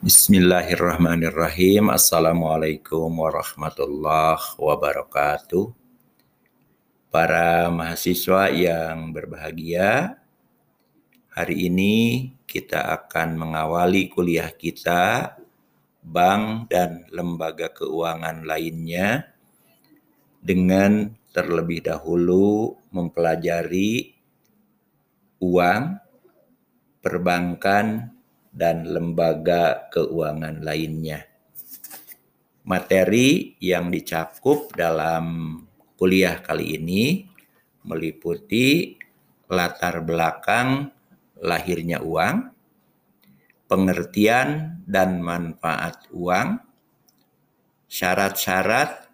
Bismillahirrahmanirrahim. Assalamualaikum warahmatullahi wabarakatuh. Para mahasiswa yang berbahagia, hari ini kita akan mengawali kuliah kita bank dan lembaga keuangan lainnya dengan terlebih dahulu mempelajari uang, perbankan, dan lembaga keuangan lainnya. Materi yang dicakup dalam kuliah kali ini meliputi latar belakang lahirnya uang, pengertian dan manfaat uang, syarat-syarat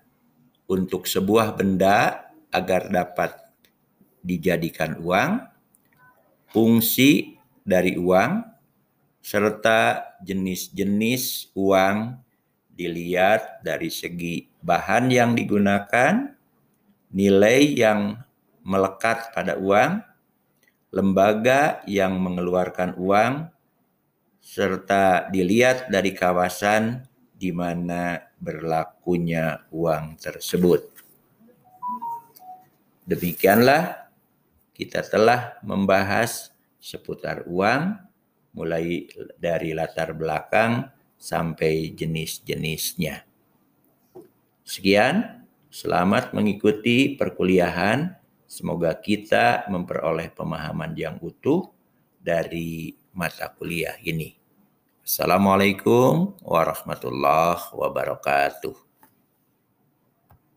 untuk sebuah benda agar dapat dijadikan uang, fungsi dari uang, serta jenis-jenis uang dilihat dari segi bahan yang digunakan, nilai yang melekat pada uang, lembaga yang mengeluarkan uang, serta dilihat dari kawasan di mana berlakunya uang tersebut. Demikianlah kita telah membahas seputar uang mulai dari latar belakang sampai jenis-jenisnya. Sekian, selamat mengikuti perkuliahan. Semoga kita memperoleh pemahaman yang utuh dari mata kuliah ini. Assalamualaikum warahmatullahi wabarakatuh.